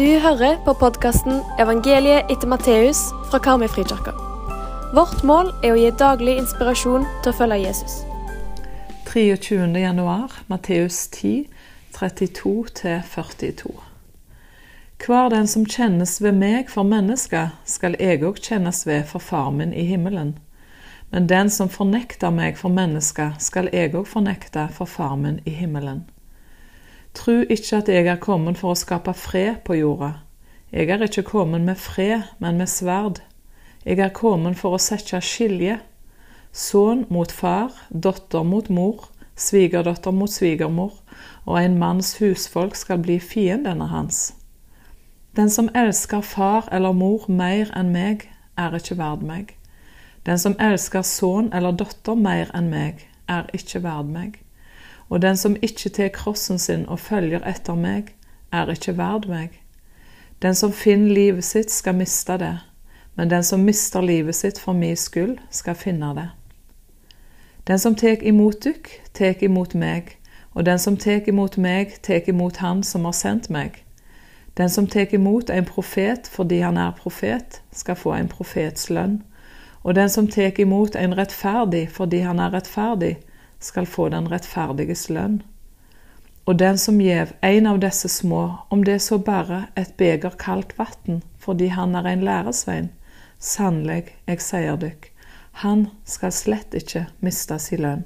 Du hører på podkasten 'Evangeliet etter Matteus' fra Karmøyfrikirka. Vårt mål er å gi daglig inspirasjon til å følge Jesus. 23. januar, Matteus 10, 32-42. Hver den som kjennes ved meg for mennesker, skal jeg òg kjennes ved for far min i himmelen. Men den som fornekter meg for mennesker, skal jeg òg fornekte for far min i himmelen. Tru ikke at jeg er kommet for å skape fred på jorda. Jeg er ikke kommet med fred, men med sverd. Jeg er kommet for å sette skilje. Sønn mot far, datter mot mor, svigerdatter mot svigermor, og en manns husfolk skal bli fiendene hans. Den som elsker far eller mor mer enn meg, er ikke verd meg. Den som elsker sønn eller datter mer enn meg, er ikke verd meg. Og den som ikke tar krossen sin og følger etter meg, er ikke verd meg. Den som finner livet sitt, skal miste det, men den som mister livet sitt for min skyld, skal finne det. Den som tar imot dykk, tar imot meg, og den som tar imot meg, tar imot Han som har sendt meg. Den som tar imot en profet fordi han er profet, skal få en profets lønn. Og den som tar imot en rettferdig fordi han er rettferdig, skal få den rettferdiges lønn. Og den som gjev en av disse små, om det så bare et beger kaldt vann, fordi han er en læresvein, sannelig, jeg sier dykk, han skal slett ikke miste sin lønn.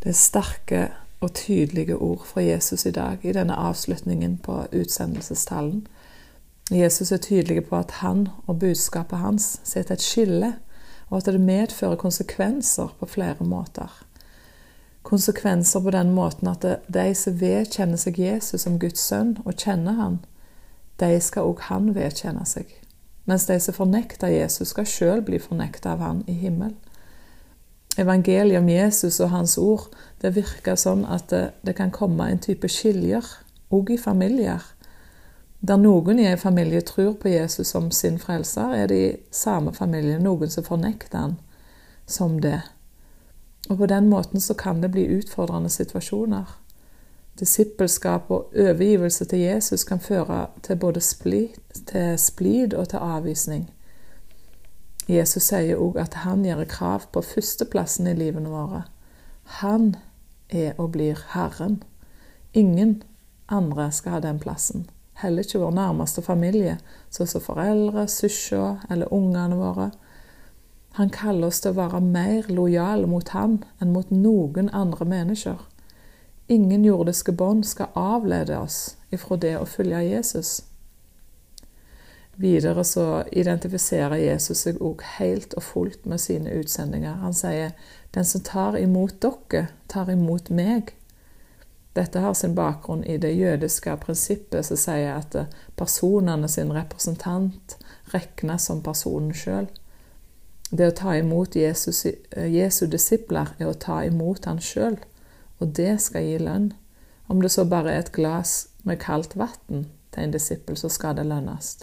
Det er sterke og tydelige ord fra Jesus i dag i denne avslutningen på utsendelsestallen. Jesus er tydelig på at han og budskapet hans setter et skille og at det medfører konsekvenser på flere måter. Konsekvenser på den måten at de som vedkjenner seg Jesus som Guds sønn og kjenner han, de skal òg han vedkjenne seg. Mens de som fornekter Jesus, skal sjøl bli fornekta av han i himmel. Evangeliet om Jesus og hans ord det virker sånn at det, det kan komme en type skiljer, òg i familier der noen i en familie tror på Jesus som sin frelser, er det i samme familie noen som fornekter han som det. Og på den måten så kan det bli utfordrende situasjoner. Disippelskap og overgivelse til Jesus kan føre til både splid, og til avvisning. Jesus sier òg at han gjør krav på førsteplassen i livene våre. Han er og blir Herren. Ingen andre skal ha den plassen heller ikke vår nærmeste familie, sånn som foreldre, søsken eller ungene våre. Han kaller oss til å være mer lojale mot han enn mot noen andre mennesker. Ingen jordiske bånd skal avlede oss ifra det å følge Jesus. Videre så identifiserer Jesus seg òg helt og fullt med sine utsendinger. Han sier, 'Den som tar imot dere, tar imot meg.' Dette har sin bakgrunn i det jødiske prinsippet som sier at personene sin representant regnes som personen sjøl. Det å ta imot Jesus, Jesu disipler er å ta imot han sjøl, og det skal gi lønn. Om det så bare er et glass med kaldt vann til en disippel, så skal det lønnes.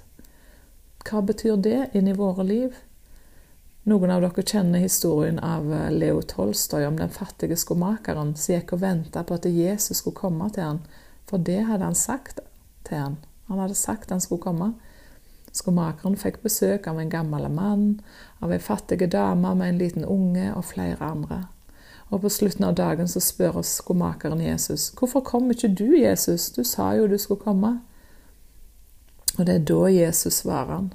Hva betyr det inn i våre liv? Noen av dere kjenner historien av eh, Leo Tolstoy om den fattige skomakeren som gikk og venta på at Jesus skulle komme til han, for det hadde han sagt til han. Han hadde sagt han skulle komme. Skomakeren fikk besøk av en gammel mann, av ei fattig dame med en liten unge og flere andre. Og på slutten av dagen så spør skomakeren Jesus, 'Hvorfor kom ikke du, Jesus? Du sa jo du skulle komme.' Og det er da Jesus svarer han.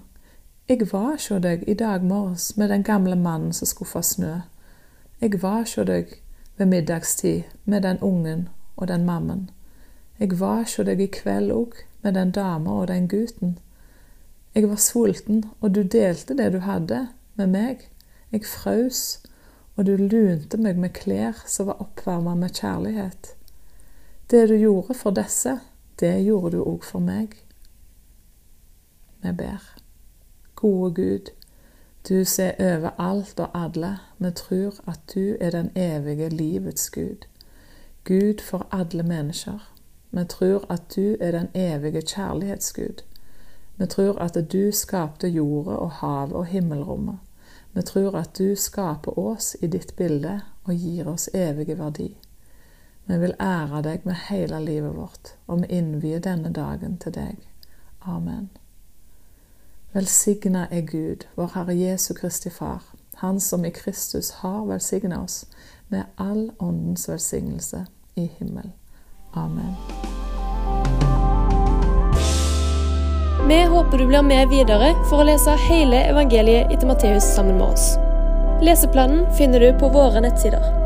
Jeg var hos deg i dag morges med den gamle mannen som skuffa snø. Jeg var hos deg ved middagstid med den ungen og den mammen. Jeg var hos deg i kveld òg med den dama og den gutten. Jeg var sulten, og du delte det du hadde, med meg. Jeg frøs, og du lunte meg med klær som var oppvarma med kjærlighet. Det du gjorde for disse, det gjorde du òg for meg. Vi ber. Gode Gud, du ser over alt og alle. Vi tror at du er den evige livets Gud. Gud for alle mennesker. Vi tror at du er den evige kjærlighetsgud. Vi tror at du skapte jorda og havet og himmelrommet. Vi tror at du skaper oss i ditt bilde og gir oss evige verdi. Vi vil ære deg med hele livet vårt, og vi innvier denne dagen til deg. Amen. Velsigna er Gud, vår Herre Jesu Kristi Far, Han som i Kristus har velsigna oss med all åndens velsignelse i himmel. Amen. Vi håper du blir med videre for å lese hele evangeliet etter Matteus sammen med oss. Leseplanen finner du på våre nettsider.